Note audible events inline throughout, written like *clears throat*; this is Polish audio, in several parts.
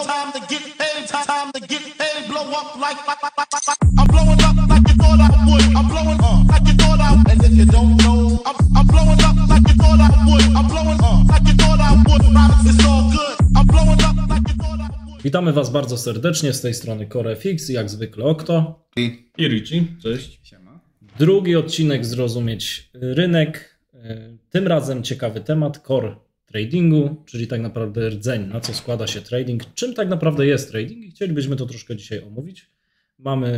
blow time to get paid, time to get paid, blow up like I'm blowing up like you thought I would. I'm blowing up like you thought I would. And if you don't know, I'm, I'm blowing up like you thought I would. I'm blowing up like you thought I would. It's all good. I'm blowing up like you thought I would. Witamy Was bardzo serdecznie z tej strony CoreFX, jak zwykle Okto. I I Richie, cześć. siema. Drugi odcinek Zrozumieć Rynek. E, Tym razem ciekawy temat, core tradingu, czyli tak naprawdę rdzeń, na co składa się trading, czym tak naprawdę jest trading i chcielibyśmy to troszkę dzisiaj omówić. Mamy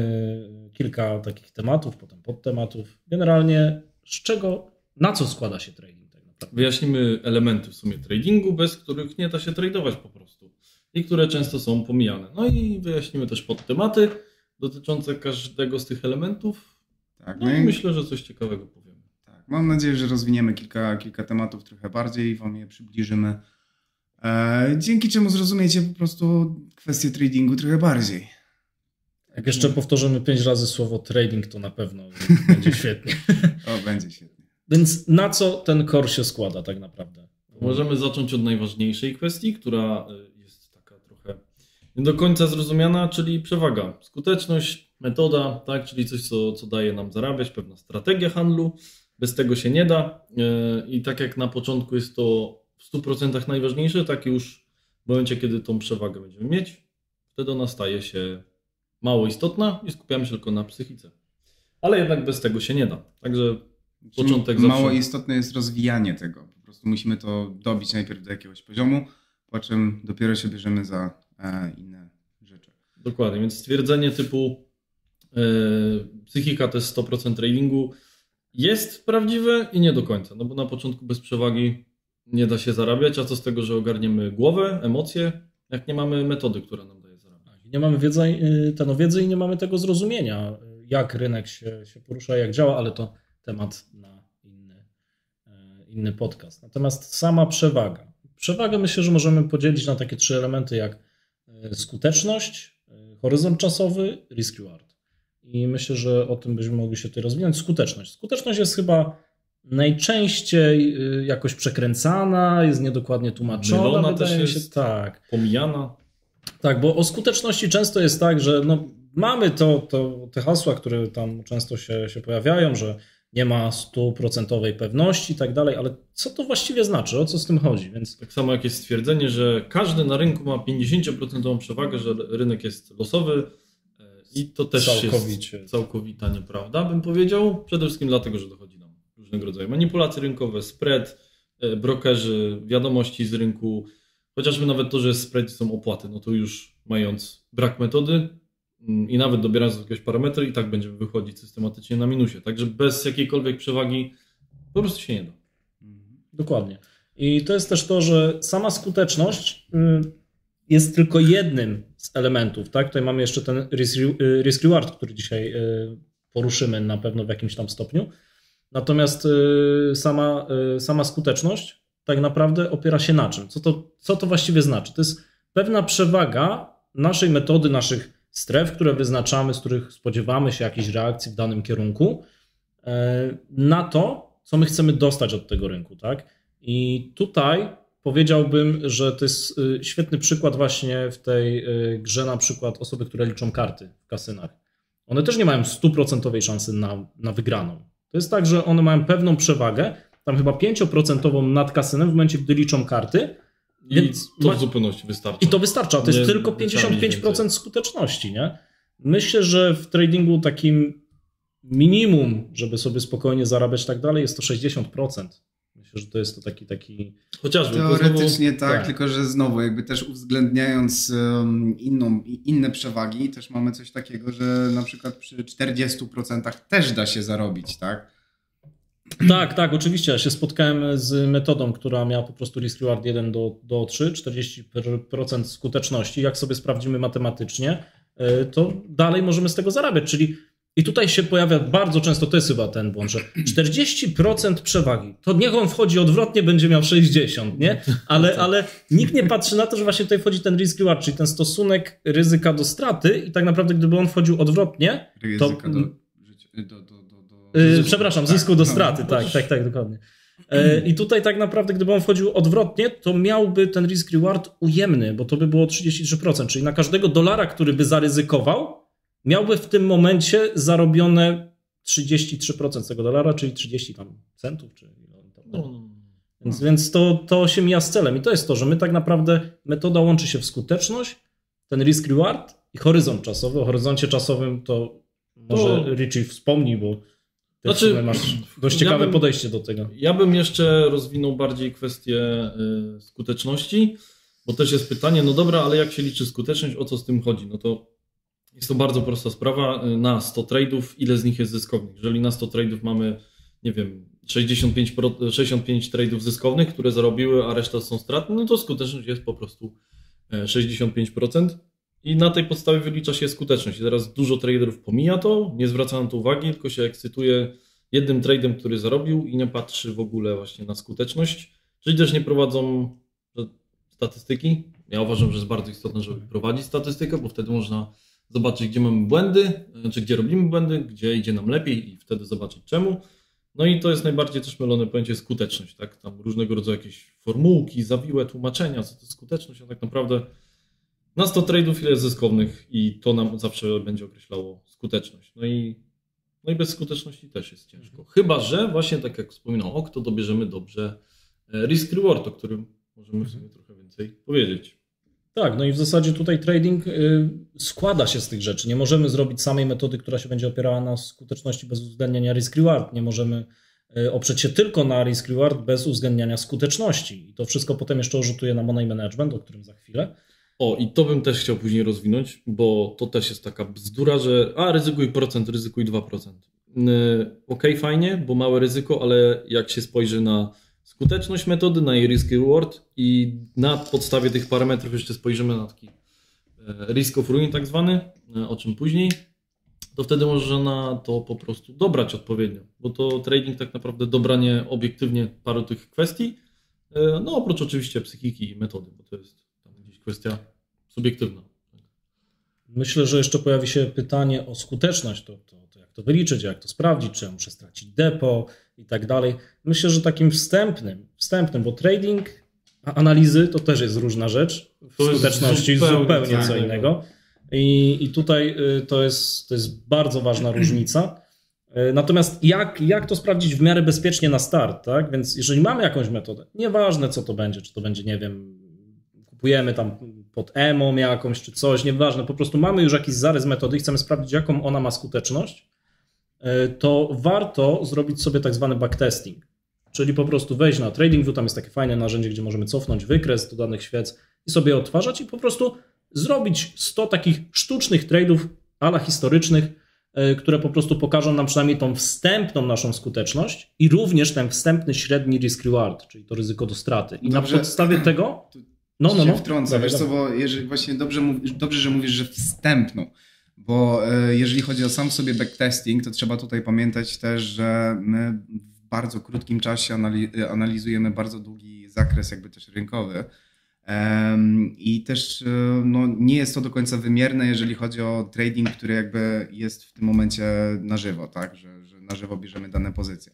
kilka takich tematów, potem podtematów. Generalnie z czego, na co składa się trading tak naprawdę. Wyjaśnimy elementy w sumie tradingu, bez których nie da się tradować po prostu i które często są pomijane. No i wyjaśnimy też podtematy dotyczące każdego z tych elementów. Tak, No no i myślę, że coś ciekawego powiemy. Mam nadzieję, że rozwiniemy kilka, kilka tematów trochę bardziej i wam je przybliżymy. E, dzięki czemu zrozumiecie po prostu kwestię tradingu trochę bardziej. Jak jeszcze powtórzymy pięć razy słowo trading, to na pewno *laughs* będzie świetnie. *laughs* O, będzie świetnie. Więc na co ten core się składa tak naprawdę? Możemy zacząć od najważniejszej kwestii, która y, jest taka trochę nie do końca zrozumiana, czyli przewaga. Skuteczność, metoda, tak, czyli coś, co, co daje nam zarabiać, pewna strategia handlu. Bez tego się nie da. Y, I tak jak na początku jest to w 100% najważniejsze, tak już w momencie, kiedy tą przewagę będziemy mieć, wtedy ona staje się mało istotna i skupiamy się tylko na psychice. Ale jednak bez tego się nie da. Także Początek Mało zawsze. istotne jest rozwijanie tego. Po prostu musimy to dobić najpierw do jakiegoś poziomu, po czym dopiero się bierzemy za e, inne rzeczy. Dokładnie, więc stwierdzenie typu yy, psychika to jest 100% tradingu jest prawdziwe i nie do końca, no bo na początku bez przewagi nie da się zarabiać, a co z tego, że ogarniemy głowę, emocje, jak nie mamy metody, która nam daje zarabiać. Nie mamy wiedzy, y, ten wiedzy i nie mamy tego zrozumienia, jak rynek się, się porusza, jak działa, ale to temat na inny, y, inny podcast. Natomiast sama przewaga. Przewagę myślę, że możemy podzielić na takie trzy elementy jak y, skuteczność, horyzont czasowy, risk reward. I myślę, że o tym byśmy mogli się tutaj rozwinąć. Skuteczność. Skuteczność jest chyba najczęściej y, jakoś przekręcana, jest niedokładnie tłumaczona. Mylona też mi się, jest. tak. Pomijana, Tak, bo o skuteczności często jest tak, że no, mamy to, to, te hasła, które tam często się, się pojawiają, że nie ma stuprocentowej pewności i tak dalej, ale co to właściwie znaczy? O co z tym chodzi? Więc tak samo jak jest stwierdzenie, że każdy na rynku ma 50% przewagę, że rynek jest losowy i to też Całkowicie. jest całkowita nieprawda, bym powiedział. Przede wszystkim dlatego, że dochodzi nam różnego rodzaju manipulacje rynkowe, spread, e, brokerzy, wiadomości z rynku, chociażby nawet to, że jest spread i są opłaty, no to już mając brak metody mm, i nawet dobierając jakieś parametry i tak będziemy wychodzić systematycznie na minusie. Także bez jakiejkolwiek przewagi po prostu się nie da. dokładnie. I to jest też to, że sama skuteczność y, jest tylko jednym z elementów. Tak? Tutaj mamy jeszcze ten risk, y, reward, który dzisiaj y, poruszymy na pewno w jakimś tam stopniu. Natomiast y, sama, sama skuteczność tak naprawdę opiera się na czym? Co to, co to właściwie znaczy? To jest pewna przewaga naszej metody, naszych stref, które wyznaczamy, z których spodziewamy się jakiejś reakcji w danym kierunku, e, na to, co my chcemy dostać od tego rynku. Tak? I tutaj powiedziałbym, że to jest y, świetny przykład właśnie w tej y, grze, na przykład osoby, które liczą karty w kasynach. One też nie mają stuprocentowej szansy na, na wygraną. To jest tak, że one mają pewną przewagę, tam chyba 5% nad kasynem w momencie, gdy liczą karty. I Więc to ma- w zupełności wystarcza. I to wystarcza. To jest Nie- tylko trzeba mieć 55% więcej. skuteczności, nie? Myślę, że w tradingu takim minimum, żeby sobie spokojnie zarabiać i tak dalej, jest to 60%. Myślę, że to jest to taki, taki Chociażby. Teoretycznie znowu- tak, tak. tylko że znowu jakby też uwzględniając um, inną, i- inne przewagi, też mamy coś takiego, że na przykład przy 40% też da się zarobić, tak? Tak, tak, oczywiście. Ja się spotkałem z metodą, która miała po prostu risk reward 1 do, do 3, 40% skuteczności. Jak sobie sprawdzimy matematycznie, y, to dalej możemy z tego zarabiać. Czyli i tutaj się pojawia bardzo często, to jest chyba ten błąd, że 40% przewagi, to niech on wchodzi odwrotnie, będzie miał 60, nie? Ale, ale nikt nie patrzy na to, że właśnie tutaj wchodzi ten risk reward, czyli ten stosunek ryzyka do straty i tak naprawdę gdyby on wchodził odwrotnie, To- do, do, do, Yy, przepraszam, Tak, zysku do no. straty, tak, tak, tak, dokładnie. E, I tutaj tak naprawdę, gdyby on wchodził odwrotnie, to miałby ten risk reward ujemny, bo to by było 33%, czyli na każdego dolara, który by zaryzykował, miałby w tym momencie zarobione 33% tego dolara, czyli 30 tam centów, czy. No, no, no. Więc, więc to, to się mija z celem. I to jest to, że my tak naprawdę metoda łączy się w skuteczność, ten risk reward i horyzont czasowy. O horyzoncie czasowym to może To- Richie wspomni, bo ty Znaczy, masz dość ja ciekawe bym- podejście do tego. Ja bym jeszcze rozwinął bardziej kwestię y, skuteczności, bo też jest pytanie, no dobra, ale jak się liczy skuteczność, o co z tym chodzi? No to jest to bardzo prosta sprawa. Na 100 trade'ów, ile z nich jest zyskownych? Jeżeli na 100 trade'ów mamy, nie wiem, 65, pro- 65 trade'ów zyskownych, które zarobiły, a reszta są stratne, no to skuteczność jest po prostu e, 65%. I na tej podstawie wylicza się skuteczność. I teraz dużo traderów pomija to, nie zwraca na to uwagi, tylko się ekscytuje jednym tradem, który zarobił i nie patrzy w ogóle właśnie na skuteczność. Czyli też nie prowadzą e, statystyki. Ja uważam, że jest bardzo istotne, żeby prowadzić statystykę, bo wtedy można zobaczyć, gdzie mamy błędy, czy gdzie robimy błędy, gdzie idzie nam lepiej i wtedy zobaczyć czemu. No i to jest najbardziej też mylone pojęcie skuteczność, tak? Tam różnego rodzaju jakieś formułki, zawiłe tłumaczenia, co to skuteczność, a tak naprawdę na 100 trade'ów ile jest zyskownych i to nam zawsze będzie określało skuteczność. No i, no i bez skuteczności też jest ciężko. Chyba, że właśnie tak jak wspominał Ok, to dobierzemy dobrze e, risk reward, o którym możemy w sumie trochę więcej powiedzieć. Tak, no i w zasadzie tutaj trading y, składa się z tych rzeczy. Nie możemy zrobić samej metody, która się będzie opierała na skuteczności bez uwzględniania risk reward. Nie możemy y, oprzeć się tylko na risk reward bez uwzględniania skuteczności. I to wszystko potem jeszcze rzutuje na money management, o którym za chwilę. O, i to bym też chciał później rozwinąć, bo to też jest taka bzdura, że a ryzykuj procent, ryzykuj 2%. Yy, Okej, fajnie, bo małe ryzyko, ale jak się spojrzy na skuteczność metody, na jej risk reward i na podstawie tych parametrów jeszcze spojrzymy na taki e, risk of ruin tak zwany, e, o czym później, to wtedy można to po prostu dobrać odpowiednio, bo to trading tak naprawdę dobranie obiektywnie paru tych kwestii, e, no oprócz oczywiście psychiki i metody, bo to jest tam gdzieś kwestia subiektywna. Myślę, że jeszcze pojawi się pytanie o skuteczność. To, to, to jak to wyliczyć, jak to sprawdzić, czy ja muszę stracić depo i tak dalej. Myślę, że takim wstępnym, wstępnym, bo trading, a analizy to też jest różna rzecz. W skuteczności zupełnie zupełnie, co innego. I, I tutaj y, to jest, to jest bardzo ważna *clears throat* różnica. Y, Natomiast jak, jak to sprawdzić w miarę bezpiecznie na start, tak? Więc jeżeli mamy jakąś metodę, nieważne co to będzie, czy to będzie, nie wiem, kupujemy tam pod EMO jakąś czy coś, nieważne, po prostu mamy już jakiś zarys metody i chcemy sprawdzić, jaką ona ma skuteczność, to warto zrobić sobie tak zwany backtesting. Czyli po prostu wejść na TradingView, tam jest takie fajne narzędzie, gdzie możemy cofnąć wykres do danych świec i sobie odtwarzać i po prostu zrobić 100 takich sztucznych trade'ów ala historycznych, y, które po prostu pokażą nam przynajmniej tą wstępną naszą skuteczność i również ten wstępny średni risk reward, czyli to ryzyko do straty. I Dobrze. na podstawie *clears throat* tego. No, no, no. wiesz co, bo jeżeli właśnie dobrze, dobrze, że mówisz, że wstępną, bo e, jeżeli chodzi o sam sobie backtesting, to trzeba tutaj pamiętać też, że my w bardzo krótkim czasie anali- analizujemy bardzo długi zakres jakby też rynkowy i też e, no, nie jest to do końca wymierne, jeżeli chodzi o trading, który jakby jest w tym momencie na żywo, tak, że, że na żywo bierzemy dane pozycje.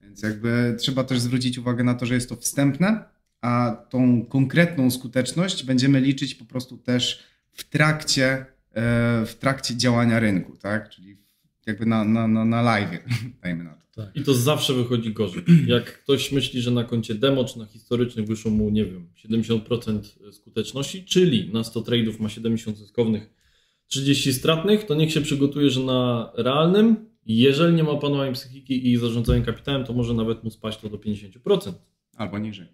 Więc jakby trzeba też zwrócić uwagę na to, że jest to wstępne, a tą konkretną skuteczność będziemy liczyć po prostu też w trakcie, w trakcie działania rynku, tak? Czyli jakby na, na, na, na live, *laughs* dajmy na to. Tak. I to zawsze wychodzi gorzej. Jak ktoś myśli, że na koncie demo czy na historycznych wyszło mu, nie wiem, 70% skuteczności, czyli na 100 trade'ów ma 70 zyskownych, 30 stratnych, to niech się przygotuje, że na realnym, jeżeli nie ma opanowania psychiki i zarządzania kapitałem, to może nawet mu spaść to do 50%. Albo niżej.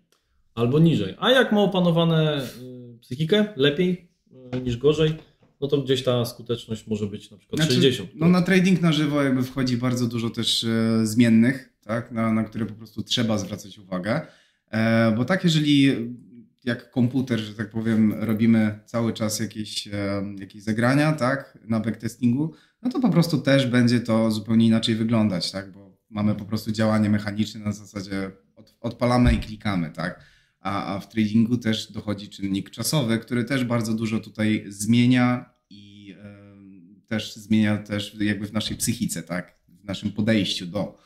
albo niżej. A jak ma opanowane y, psychikę lepiej y, niż gorzej, no to gdzieś ta skuteczność może być na przykład 60. No na trading na żywo jakby wchodzi bardzo dużo też e, zmiennych, tak? Na, na które po prostu trzeba zwracać uwagę. E, bo tak, jeżeli jak komputer, że tak powiem, robimy cały czas jakieś, e, jakieś zagrania, tak, na backtestingu, no to po prostu też będzie to zupełnie inaczej wyglądać, tak, bo mamy po prostu działanie mechaniczne na zasadzie od, odpalamy i klikamy, tak. A, a w tradingu też dochodzi czynnik czasowy, który też bardzo dużo tutaj zmienia też zmienia też jakby w naszej psychice, tak, w naszym podejściu do.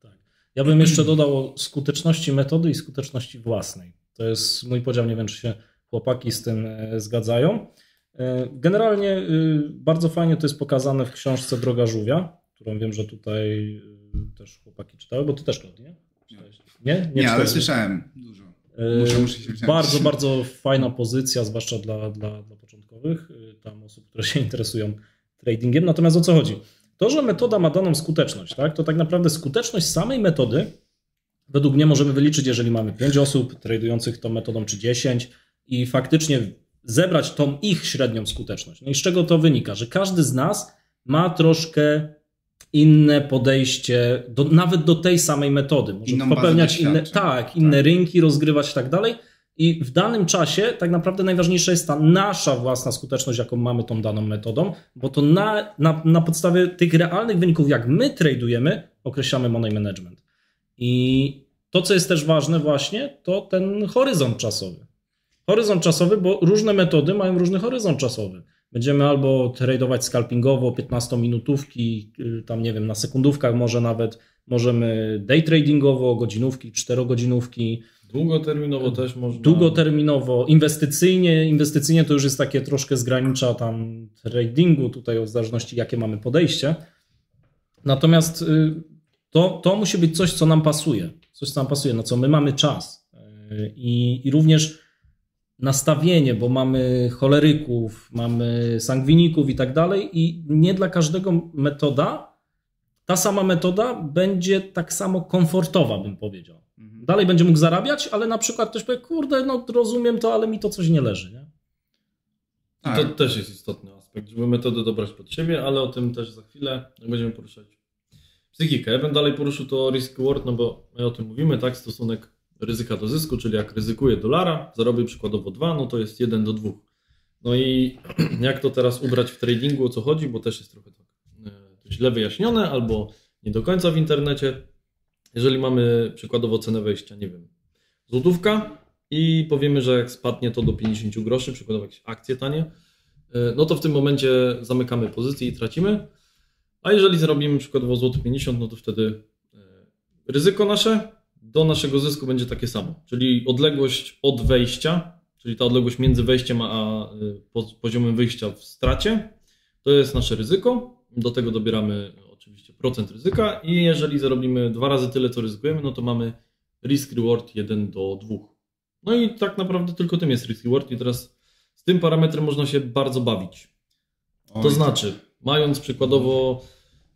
Tak. Ja bym jeszcze dodał o skuteczności metody i skuteczności własnej. To jest mój podział, nie wiem czy się chłopaki z tym e, zgadzają. E, generalnie y, bardzo fajnie to jest pokazane w książce Droga Żółwia, którą wiem, że tutaj y, też chłopaki czytały, bo ty też, Klaudii, nie? Czytałeś? Nie, Nie, ale słyszałem dużo. E, Muszę- muszę się wziąć. Bardzo, bardzo fajna pozycja, zwłaszcza dla, dla, dla początkowych, y, tam osób, które się interesują tradingiem. Natomiast o co chodzi? To, że metoda ma daną skuteczność, tak, to tak naprawdę skuteczność samej metody według mnie możemy wyliczyć, jeżeli mamy 5 osób tradujących tą metodą, czy 10 i faktycznie zebrać tą ich średnią skuteczność. No i z czego to wynika? Że każdy z nas ma troszkę inne podejście, do, nawet do tej samej metody. Może Inną popełniać inne, tak, inne Tak. rynki, rozgrywać i tak dalej. I w danym czasie tak naprawdę najważniejsza jest ta nasza własna skuteczność, jaką mamy tą daną metodą, bo to na, na, na podstawie tych realnych wyników, jak my tradujemy, określamy money management. I to, co jest też ważne właśnie, to ten horyzont czasowy. Horyzont czasowy, bo różne metody mają różny horyzont czasowy. Będziemy albo tradować scalpingowo 15-minutówki, y, tam nie wiem, na sekundówkach może nawet, możemy day tradingowo, godzinówki, 4-godzinówki, Długoterminowo też można. długoterminowo, inwestycyjnie. Inwestycyjnie to już jest takie troszkę z granicza tam tradingu, tutaj w zależności jakie mamy podejście. Natomiast y, to, to musi być coś, co nam pasuje. Coś, co nam pasuje, na co my mamy czas. Y, I, i również nastawienie, bo mamy choleryków, mamy sangwiników i tak dalej i nie dla każdego metoda, ta sama metoda będzie tak samo komfortowa, bym powiedział. Mhm. Dalej będzie mógł zarabiać, ale na przykład ktoś powie, kurde, no rozumiem to, ale mi to coś nie leży, nie? I to Tak. też jest istotny aspekt, żeby metodę dobrać pod siebie, ale o tym też za chwilę będziemy poruszać psychikę. Ja bym dalej poruszył to risk reward, no bo my o tym mówimy, tak? Stosunek ryzyka do zysku, czyli jak ryzykuję dolara, zarobię przykładowo 2, no to jest 1 do 2. No i *clears throat* jak to teraz ubrać w tradingu, o co chodzi, bo też jest trochę tak e, źle wyjaśnione albo nie do końca w internecie. Jeżeli mamy przykładowo cenę wejścia, nie wiem, złotówka i powiemy, że jak spadnie to do 50 groszy, przykładowo jakieś akcje tanie, e, no to w tym momencie zamykamy pozycję i tracimy. A jeżeli zrobimy przykładowo złoty 50, no to wtedy e, ryzyko nasze do naszego zysku będzie takie samo. Czyli odległość od wejścia, czyli ta odległość między wejściem a e, po- poziomem wyjścia w stracie, to jest nasze ryzyko. Do tego dobieramy procent ryzyka i jeżeli zarobimy dwa razy tyle, co ryzykujemy, no to mamy risk reward 1 do 2. No i tak naprawdę tylko tym jest risk reward i teraz z tym parametrem można się bardzo bawić. Oj, To znaczy, mając przykładowo,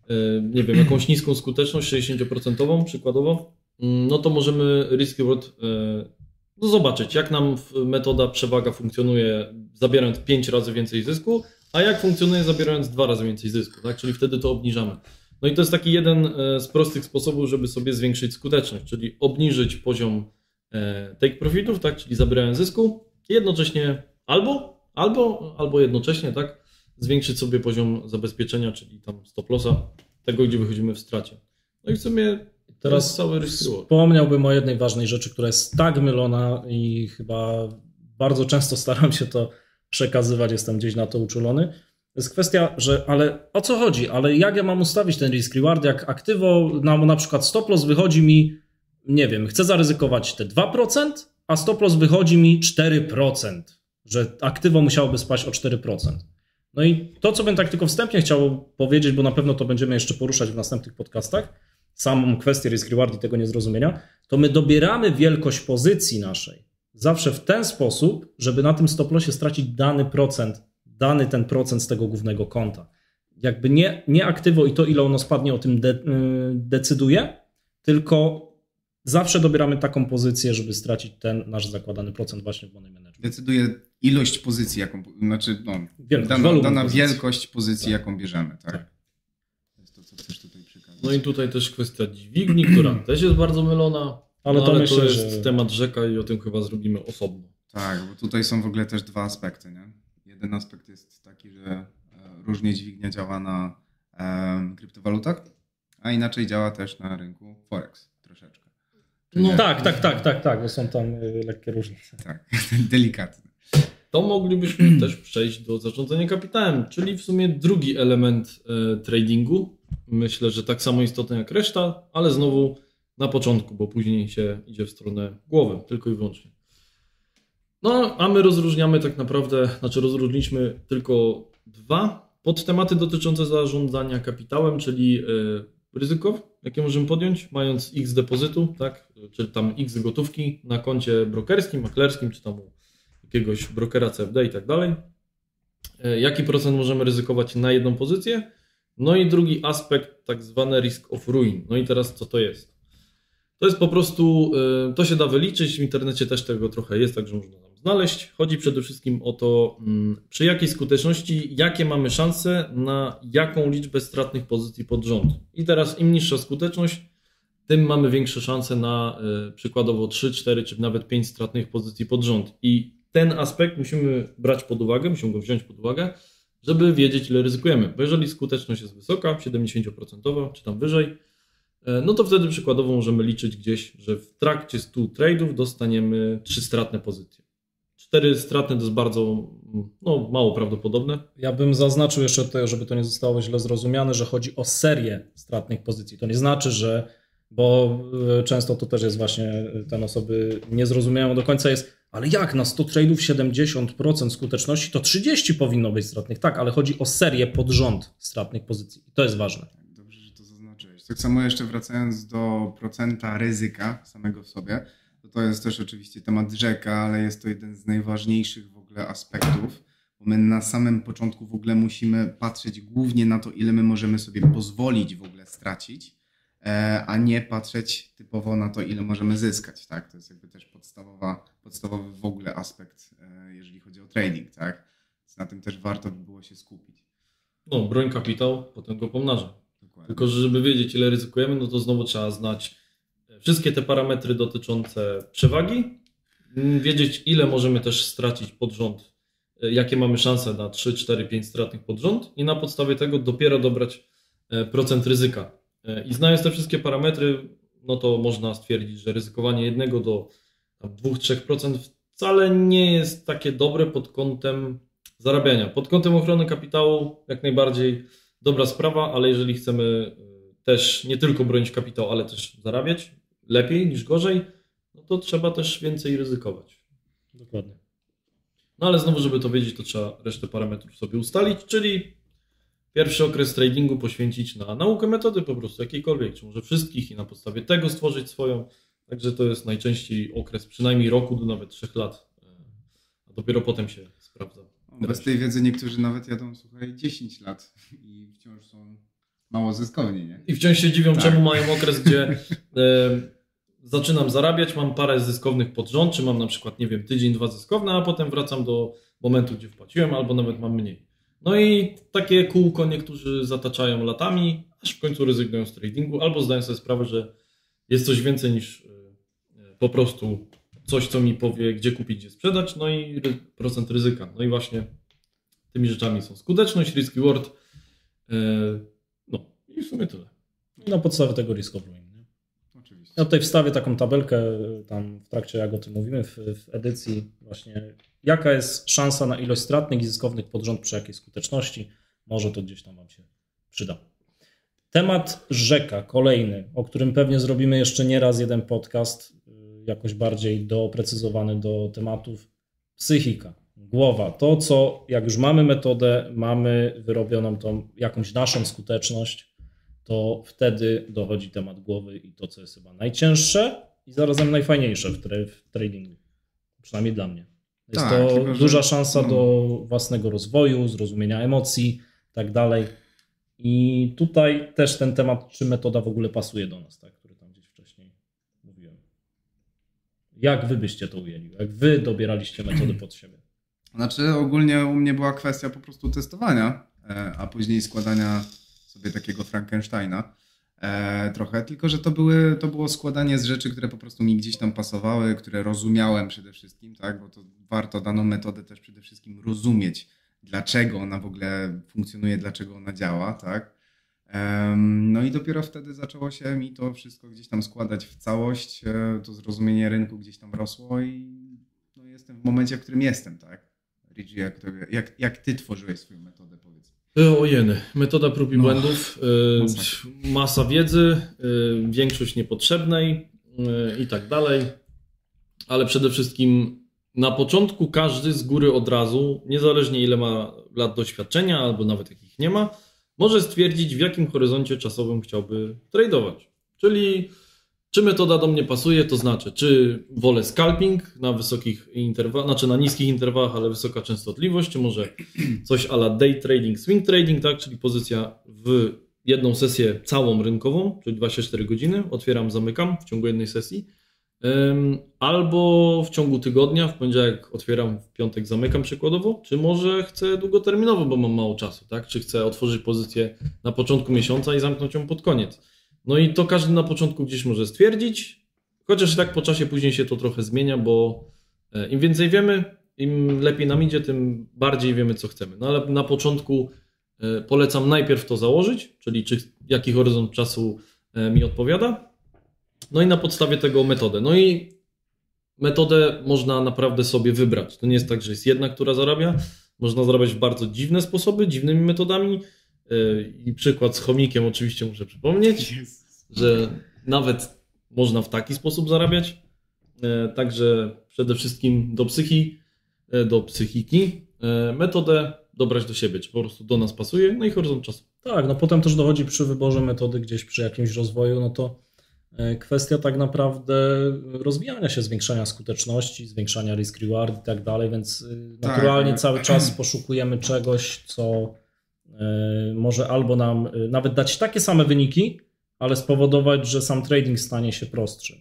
e, nie wiem, jakąś *clears throat* niską skuteczność, 60% przykładowo, mm, no to możemy risk reward e, no zobaczyć, jak nam metoda przewaga funkcjonuje, zabierając 5 razy więcej zysku, a jak funkcjonuje, zabierając 2 razy więcej zysku, tak? Czyli wtedy to obniżamy. No i to jest taki jeden e, z prostych sposobów, żeby sobie zwiększyć skuteczność, czyli obniżyć poziom e, take profitów, tak? Czyli zabierając zysku, jednocześnie albo, albo, albo jednocześnie, tak? zwiększyć sobie poziom zabezpieczenia, czyli tam stop lossa, tego, gdzie wychodzimy w stracie. No i w sumie teraz cały risk. Wspomniałbym o jednej ważnej rzeczy, która jest tak mylona i chyba bardzo często staram się to przekazywać, jestem gdzieś na to uczulony. To jest kwestia, że ale o co chodzi? Ale jak ja mam ustawić ten risk reward, jak aktywo na, na przykład stop loss wychodzi mi, nie wiem, chcę zaryzykować te 2%, a stop loss wychodzi mi 4%, że aktywo musiałoby spaść o 4%. No i to, co bym tak tylko wstępnie chciał powiedzieć, bo na pewno to będziemy jeszcze poruszać w następnych podcastach, samą kwestię risk reward i tego niezrozumienia, to my dobieramy wielkość pozycji naszej zawsze w ten sposób, żeby na tym stop lossie stracić dany procent, dany ten procent z tego głównego konta. Jakby nie, nie aktywo i to, ile ono spadnie, o tym de, y, decyduje, tylko zawsze dobieramy taką pozycję, żeby stracić ten nasz zakładany procent właśnie w money management. Decyduje ilość pozycji, jaką, znaczy no, Wielkość, dana, dana pozycji. wielkość pozycji, Tak. jaką bierzemy, tak? Tak. To jest to, co chcesz tutaj przekazać. No i tutaj też kwestia dźwigni, *clears throat* która też jest bardzo mylona, Ale no, to ale myślę, to jest że- temat rzeka i o tym chyba zrobimy osobno. Tak, bo tutaj są w ogóle też dwa aspekty, nie? Jeden aspekt jest taki, że e, różnie dźwignia działa na e, kryptowalutach, a inaczej działa też na rynku Forex troszeczkę. Czyli No tak, tak, tak, tak, tak, bo są tam y, lekkie różnice. tak, *laughs* delikatne. To moglibyśmy *clears throat* też przejść do zarządzania kapitałem, czyli w sumie drugi element e, tradingu. Myślę, że tak samo istotny jak reszta, ale znowu na początku, bo później się idzie w stronę głowy, tylko i wyłącznie. No, a my rozróżniamy tak naprawdę, znaczy rozróżniliśmy tylko dwa podtematy dotyczące zarządzania kapitałem, czyli e, ryzyko, jakie możemy podjąć, mając x depozytu, tak, czy tam x gotówki na koncie brokerskim, maklerskim, czy tam u jakiegoś brokera CFD i tak dalej. E, jaki procent możemy ryzykować na jedną pozycję? No i drugi aspekt, tak zwany risk of ruin. No i teraz co to jest? To jest po prostu, y, to się da wyliczyć, w internecie też tego trochę jest, także można znaleźć. Chodzi przede wszystkim o to, mm, przy jakiej skuteczności, jakie mamy szanse na jaką liczbę stratnych pozycji pod rząd. I teraz im niższa skuteczność, tym mamy większe szanse na y, przykładowo 3, 4 czy nawet 5 stratnych pozycji pod rząd. I ten aspekt musimy brać pod uwagę, musimy go wziąć pod uwagę, żeby wiedzieć, ile ryzykujemy. Bo jeżeli skuteczność jest wysoka, 70% czy tam wyżej, e, no to wtedy przykładowo możemy liczyć gdzieś, że w trakcie 100 trade'ów dostaniemy 3 stratne pozycje. 4 stratne to jest bardzo no, mało prawdopodobne. Ja bym zaznaczył jeszcze tutaj, żeby to nie zostało źle zrozumiane, że chodzi o serię stratnych pozycji. To nie znaczy, że, bo e, często to też jest właśnie, e, ten osoby nie zrozumieją do końca jest, ale jak na 100 trade'ów 70% skuteczności, to 30 powinno być stratnych. Tak, ale chodzi o serię pod rząd stratnych pozycji. I to jest ważne. Dobrze, że to zaznaczyłeś. Tak samo jeszcze wracając do procenta ryzyka samego w sobie, to to jest też oczywiście temat rzeka, ale jest to jeden z najważniejszych w ogóle aspektów. Bo my na samym początku w ogóle musimy patrzeć głównie na to, ile my możemy sobie pozwolić w ogóle stracić E, a nie patrzeć typowo na to, ile możemy zyskać. Tak? To jest jakby też podstawowa, podstawowy w ogóle aspekt, e, jeżeli chodzi o trading. Tak? Więc na tym też warto by było się skupić. No, broń kapitał, potem go pomnaża. Dokładnie. Tylko, że żeby wiedzieć, ile ryzykujemy, no to znowu trzeba znać wszystkie te parametry dotyczące przewagi, wiedzieć, ile możemy też stracić pod rząd, e, jakie mamy szanse na 3, 4, 5 stratnych pod rząd i na podstawie tego dopiero dobrać procent ryzyka i znając te wszystkie parametry, no to można stwierdzić, że ryzykowanie jednego do 2-3% wcale nie jest takie dobre pod kątem zarabiania. Pod kątem ochrony kapitału jak najbardziej dobra sprawa, ale jeżeli chcemy e, też nie tylko bronić kapitał, ale też zarabiać lepiej niż gorzej, no to trzeba też więcej ryzykować. Dokładnie. No ale znowu, żeby to wiedzieć, to trzeba resztę parametrów sobie ustalić, czyli pierwszy okres tradingu poświęcić na naukę metody po prostu jakiejkolwiek, czy może wszystkich i na podstawie tego stworzyć swoją. Także to jest najczęściej okres przynajmniej roku do nawet trzech lat, a dopiero potem się sprawdza. Bez tej wiedzy niektórzy nawet jadą, słuchaj, 10 lat i wciąż są mało zyskowni, nie? I wciąż się dziwią, tak. czemu mają okres, gdzie *laughs* zaczynam zarabiać, mam parę zyskownych pod rząd, czy mam na przykład, nie wiem, tydzień, dwa zyskowne, a potem wracam do momentu, gdzie wpłaciłem, albo nawet mam mniej. No i takie kółko niektórzy zataczają latami, aż w końcu rezygnują z tradingu, albo zdają sobie sprawę, że jest coś więcej niż e, po prostu coś, co mi powie, gdzie kupić, gdzie sprzedać, no i procent ryzyka. No i właśnie tymi rzeczami są skuteczność, risk reward, e, no i w sumie tyle. Na podstawie tego risk of. Ja tutaj wstawię taką tabelkę tam w trakcie, jak o tym mówimy, w, w edycji właśnie jaka jest szansa na ilość stratnych i zyskownych pod rząd przy jakiej skuteczności. Może to gdzieś tam Wam się przyda. Temat rzeka, kolejny, o którym pewnie zrobimy jeszcze nie raz jeden podcast, y, jakoś bardziej doprecyzowany do tematów. Psychika, głowa. To, co jak już mamy metodę, mamy wyrobioną tą jakąś naszą skuteczność, to wtedy dochodzi temat głowy i to, co jest chyba najcięższe i zarazem najfajniejsze w, tra w tradingu. Przynajmniej dla mnie. Jest tak, to tylko, duża szansa no. do własnego rozwoju, zrozumienia emocji tak dalej. I tutaj też ten temat, czy metoda w ogóle pasuje do nas, tak, który tam gdzieś wcześniej mówiłem. Jak wy byście to ujęli? Jak wy dobieraliście metody pod siebie? Znaczy, ogólnie u mnie była kwestia po prostu testowania, e, a później składania sobie takiego Frankensteina. E, trochę, tylko że to, były, to było składanie z rzeczy, które po prostu mi gdzieś tam pasowały, które rozumiałem przede wszystkim, tak, bo to warto daną metodę też przede wszystkim rozumieć, dlaczego ona w ogóle funkcjonuje, dlaczego ona działa, tak. No i dopiero wtedy zaczęło się mi to wszystko gdzieś tam składać w całość, e, to zrozumienie rynku gdzieś tam rosło i no jestem w momencie, w którym jestem, tak. Rigi, jak, jak, jak ty tworzyłeś swoją metodę. E, Ojeny, metoda prób i No, błędów, e, masakra. masa wiedzy, e, większość niepotrzebnej e, i tak dalej, ale przede wszystkim na początku każdy z góry od razu, niezależnie ile ma lat doświadczenia albo nawet jakich nie ma, może stwierdzić w jakim horyzoncie czasowym chciałby tradować. Czyli czy metoda do mnie pasuje, to znaczy, czy wolę scalping na wysokich interwałach, znaczy na niskich interwałach, ale wysoka częstotliwość, czy może coś ala day trading, swing trading, tak, czyli pozycja w jedną sesję całą rynkową, czyli 24 godziny, otwieram, zamykam w ciągu jednej sesji, albo w ciągu tygodnia, w poniedziałek otwieram, w piątek zamykam przykładowo, czy może chcę długoterminowo, bo mam mało czasu, tak, czy chcę otworzyć pozycję na początku miesiąca i zamknąć ją pod koniec. No i to każdy na początku gdzieś może stwierdzić, chociaż tak po czasie później się to trochę zmienia, bo e, im więcej wiemy, im lepiej nam idzie, tym bardziej wiemy, co chcemy. No ale na początku e, polecam najpierw to założyć, czyli czy, jaki horyzont czasu e, mi odpowiada, no i na podstawie tego metodę. No i metodę można naprawdę sobie wybrać. To nie jest tak, że jest jedna, która zarabia. Można zarabiać w bardzo dziwne sposoby, dziwnymi metodami. E, I przykład z chomikiem oczywiście muszę przypomnieć że nawet można w taki sposób zarabiać. E, Także przede wszystkim do psychi, e, do psychiki metodę dobrać do siebie, czy po prostu do nas pasuje, no i horyzont czasu. Tak, no potem też dochodzi przy wyborze metody gdzieś przy jakimś rozwoju, no to kwestia tak naprawdę rozwijania się, zwiększania skuteczności, zwiększania risk reward i tak dalej, więc Tak. naturalnie cały *clears throat* czas poszukujemy czegoś, co może albo nam y, nawet dać takie same wyniki, ale spowodować, że sam trading stanie się prostszy.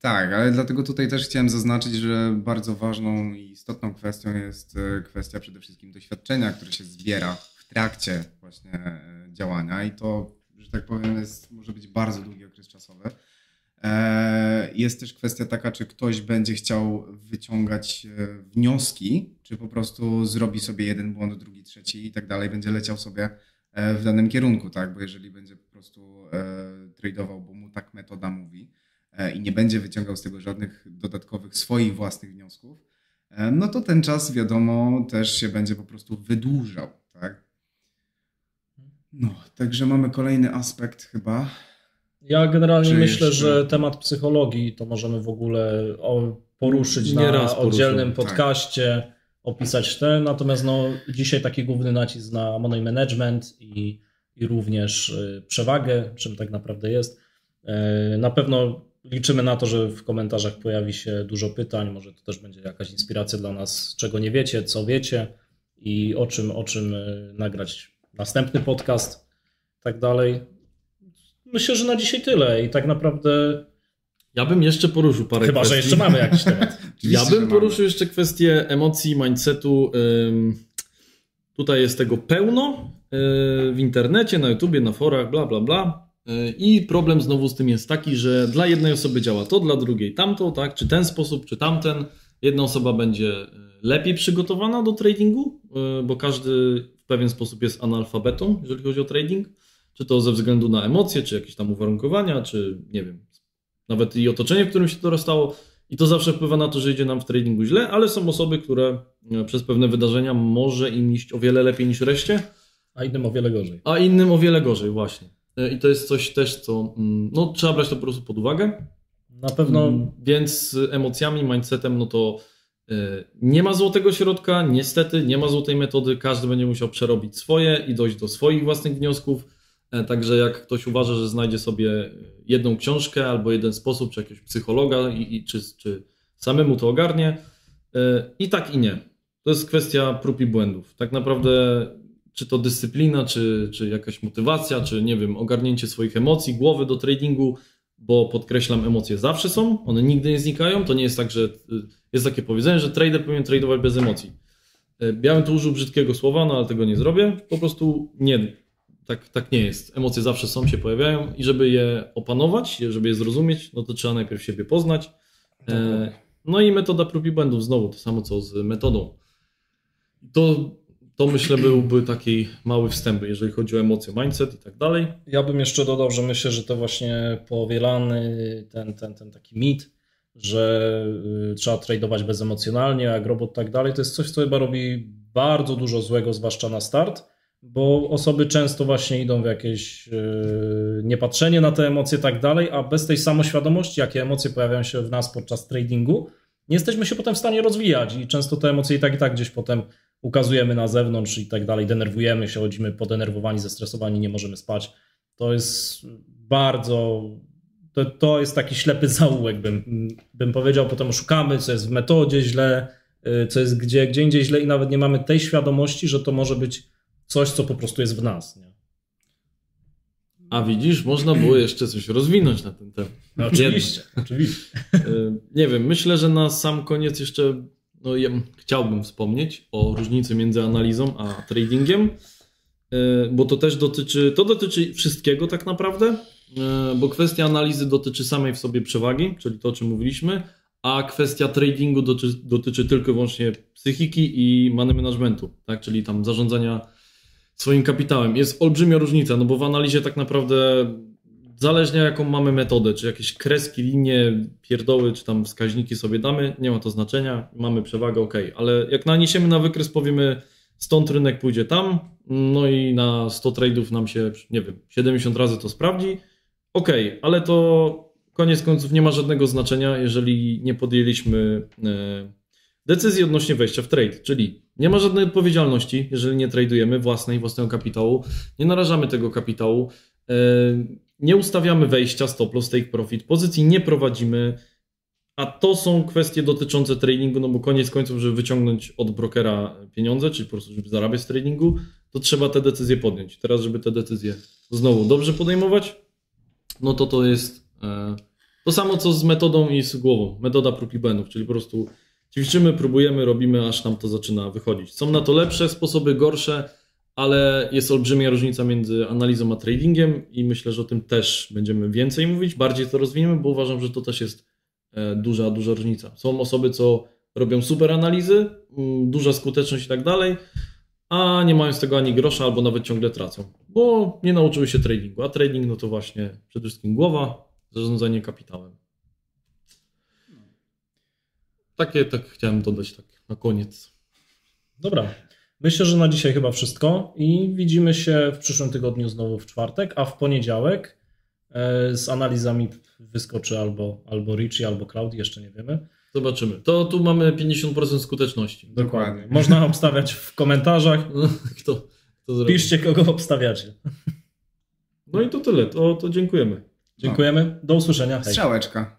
Tak, ale dlatego tutaj też chciałem zaznaczyć, że bardzo ważną i istotną kwestią jest e, kwestia przede wszystkim doświadczenia, które się zbiera w trakcie właśnie e, działania i to, że tak powiem, jest, może być bardzo długi okres czasowy. E, Jest też kwestia taka, czy ktoś będzie chciał wyciągać e, wnioski, czy po prostu zrobi sobie jeden błąd, drugi, trzeci i tak dalej, będzie leciał sobie e, w danym kierunku, tak? Bo jeżeli będzie po prostu tradował, bo mu tak metoda mówi, i nie będzie wyciągał z tego żadnych dodatkowych swoich własnych wniosków, no to ten czas, wiadomo, też się będzie po prostu wydłużał, tak? No, także mamy kolejny aspekt chyba. Ja generalnie Czy myślę, jeszcze- że temat psychologii to możemy w ogóle poruszyć Nie na raz poruszymy, oddzielnym tak. podcaście, opisać te. Natomiast no, dzisiaj taki główny nacisk na money management i, i również y, przewagę, czym tak naprawdę jest. E, Na pewno liczymy na to, że w komentarzach pojawi się dużo pytań. Może to też będzie jakaś inspiracja dla nas, czego nie wiecie, co wiecie i o czym, o czym y, nagrać następny podcast, tak dalej. Myślę, że na dzisiaj tyle i tak naprawdę, Ja bym jeszcze poruszył parę chyba kwestii. że jeszcze mamy jakiś temat. *laughs* Ja bym mamy. poruszył jeszcze kwestię emocji, mindsetu. Tutaj jest tego pełno yy, w internecie, na YouTubie, na forach, bla, bla, bla. Yy, I problem znowu z tym jest taki, że dla jednej osoby działa to, dla drugiej tamto, tak? Czy ten sposób, czy tamten. Jedna osoba będzie yy, lepiej przygotowana do tradingu, bo każdy w pewien sposób jest analfabetą, jeżeli chodzi o trading. Czy to ze względu na emocje, czy jakieś tam uwarunkowania, czy nie wiem, nawet i otoczenie, w którym się to dostało. I to zawsze wpływa na to, że idzie nam w tradingu źle, ale są osoby, które e, przez pewne wydarzenia może im iść o wiele lepiej niż reszcie, A innym o wiele gorzej. a innym o wiele gorzej właśnie. E, I to jest coś też, co mm, no, trzeba brać to po prostu pod uwagę. Na pewno Mm, Więc z emocjami, mindsetem, no to e, nie ma złotego środka, niestety nie ma złotej metody, każdy będzie musiał przerobić swoje i dojść do swoich własnych wniosków. E, Także jak ktoś uważa, że znajdzie sobie jedną książkę albo jeden sposób, czy jakiegoś psychologa, i, i, czy, czy samemu to ogarnie, e, i tak i nie. To jest kwestia prób i błędów. Tak naprawdę, czy to dyscyplina, czy, czy jakaś motywacja, czy nie wiem, ogarnięcie swoich emocji, głowy do tradingu, bo podkreślam, emocje zawsze są, one nigdy nie znikają. To nie jest tak, że y, jest takie powiedzenie, że trader powinien tradować bez emocji. Ja bym tu użył brzydkiego słowa, no ale tego nie zrobię. Po prostu nie, tak, tak nie jest. Emocje zawsze są, się pojawiają i żeby je opanować, żeby je zrozumieć, no to trzeba najpierw siebie poznać. E, No i metoda prób i błędów, znowu to samo co z metodą. To, to myślę byłby taki mały wstęp, jeżeli chodzi o emocje, mindset i tak dalej. ja bym jeszcze dodał, że myślę, że to właśnie powielany ten, ten, ten taki mit, że y, trzeba tradować bezemocjonalnie, jak robot tak dalej, to jest coś, co chyba robi bardzo dużo złego, zwłaszcza na start, bo osoby często właśnie idą w jakieś yy, niepatrzenie na te emocje i tak dalej, a bez tej samoświadomości, jakie emocje pojawiają się w nas podczas tradingu, nie jesteśmy się potem w stanie rozwijać i często te emocje i tak i tak gdzieś potem ukazujemy na zewnątrz i tak dalej, denerwujemy się, chodzimy podenerwowani, zestresowani, nie możemy spać. To jest bardzo to, to jest taki ślepy *laughs* zaułek, bym, bym powiedział. Potem szukamy, co jest w metodzie źle, y, co jest gdzie, gdzie indziej źle i nawet nie mamy tej świadomości, że to może być coś, co po prostu jest w nas. Nie? A widzisz, można było jeszcze coś rozwinąć na ten temat. No, oczywiście, oczywiście. Y, nie wiem, myślę, że na sam koniec jeszcze no, ja chciałbym wspomnieć o różnicy między analizą a tradingiem, y, bo to też dotyczy, to dotyczy wszystkiego tak naprawdę, E, bo kwestia analizy dotyczy samej w sobie przewagi, czyli to, o czym mówiliśmy, a kwestia tradingu dotyczy, dotyczy tylko i wyłącznie psychiki i money managementu, tak? czyli tam zarządzania swoim kapitałem. Jest olbrzymia różnica, no bo w analizie tak naprawdę zależnie jaką mamy metodę, czy jakieś kreski, linie, pierdoły, czy tam wskaźniki sobie damy, nie ma to znaczenia, mamy przewagę, ok, ale jak naniesiemy na wykres, powiemy stąd rynek pójdzie tam, no i na 100 tradeów nam się, nie wiem, 70 razy to sprawdzi, okay, ale to koniec końców nie ma żadnego znaczenia, jeżeli nie podjęliśmy e, decyzji odnośnie wejścia w trade, czyli nie ma żadnej odpowiedzialności, jeżeli nie tradujemy własnej, własnego kapitału, nie narażamy tego kapitału, e, nie ustawiamy wejścia stop loss take profit, pozycji nie prowadzimy, a to są kwestie dotyczące tradingu, no bo koniec końców, żeby wyciągnąć od brokera pieniądze, czyli po prostu żeby zarabiać z tradingu, to trzeba te decyzje podjąć. Teraz, żeby te decyzje znowu dobrze podejmować, no to to jest e, to samo co z metodą i z głową. Metoda prób i błędów, czyli po prostu ćwiczymy, próbujemy, robimy, aż nam to zaczyna wychodzić. Są na to lepsze sposoby, gorsze, ale jest olbrzymia różnica między analizą a tradingiem i myślę, że o tym też będziemy więcej mówić, bardziej to rozwiniemy, bo uważam, że to też jest e, duża, duża różnica. Są osoby, co robią super analizy, mm, duża skuteczność i tak dalej, a nie mają z tego ani grosza, albo nawet ciągle tracą, bo nie nauczyły się tradingu. A trading no to właśnie przede wszystkim głowa, zarządzanie kapitałem. Takie tak chciałem dodać tak na koniec. Dobra. Myślę, że na dzisiaj chyba wszystko i widzimy się w przyszłym tygodniu znowu w czwartek, a w poniedziałek e, z analizami wyskoczy albo, albo Richie, albo Cloud, jeszcze nie wiemy. Zobaczymy. To tu mamy 50% skuteczności. Dokładnie. Można *laughs* obstawiać w komentarzach. kto, kto Piszcie, kogo obstawiacie. No i to tyle. To, to dziękujemy. Dziękujemy. Do usłyszenia. Hej. Strzałeczka.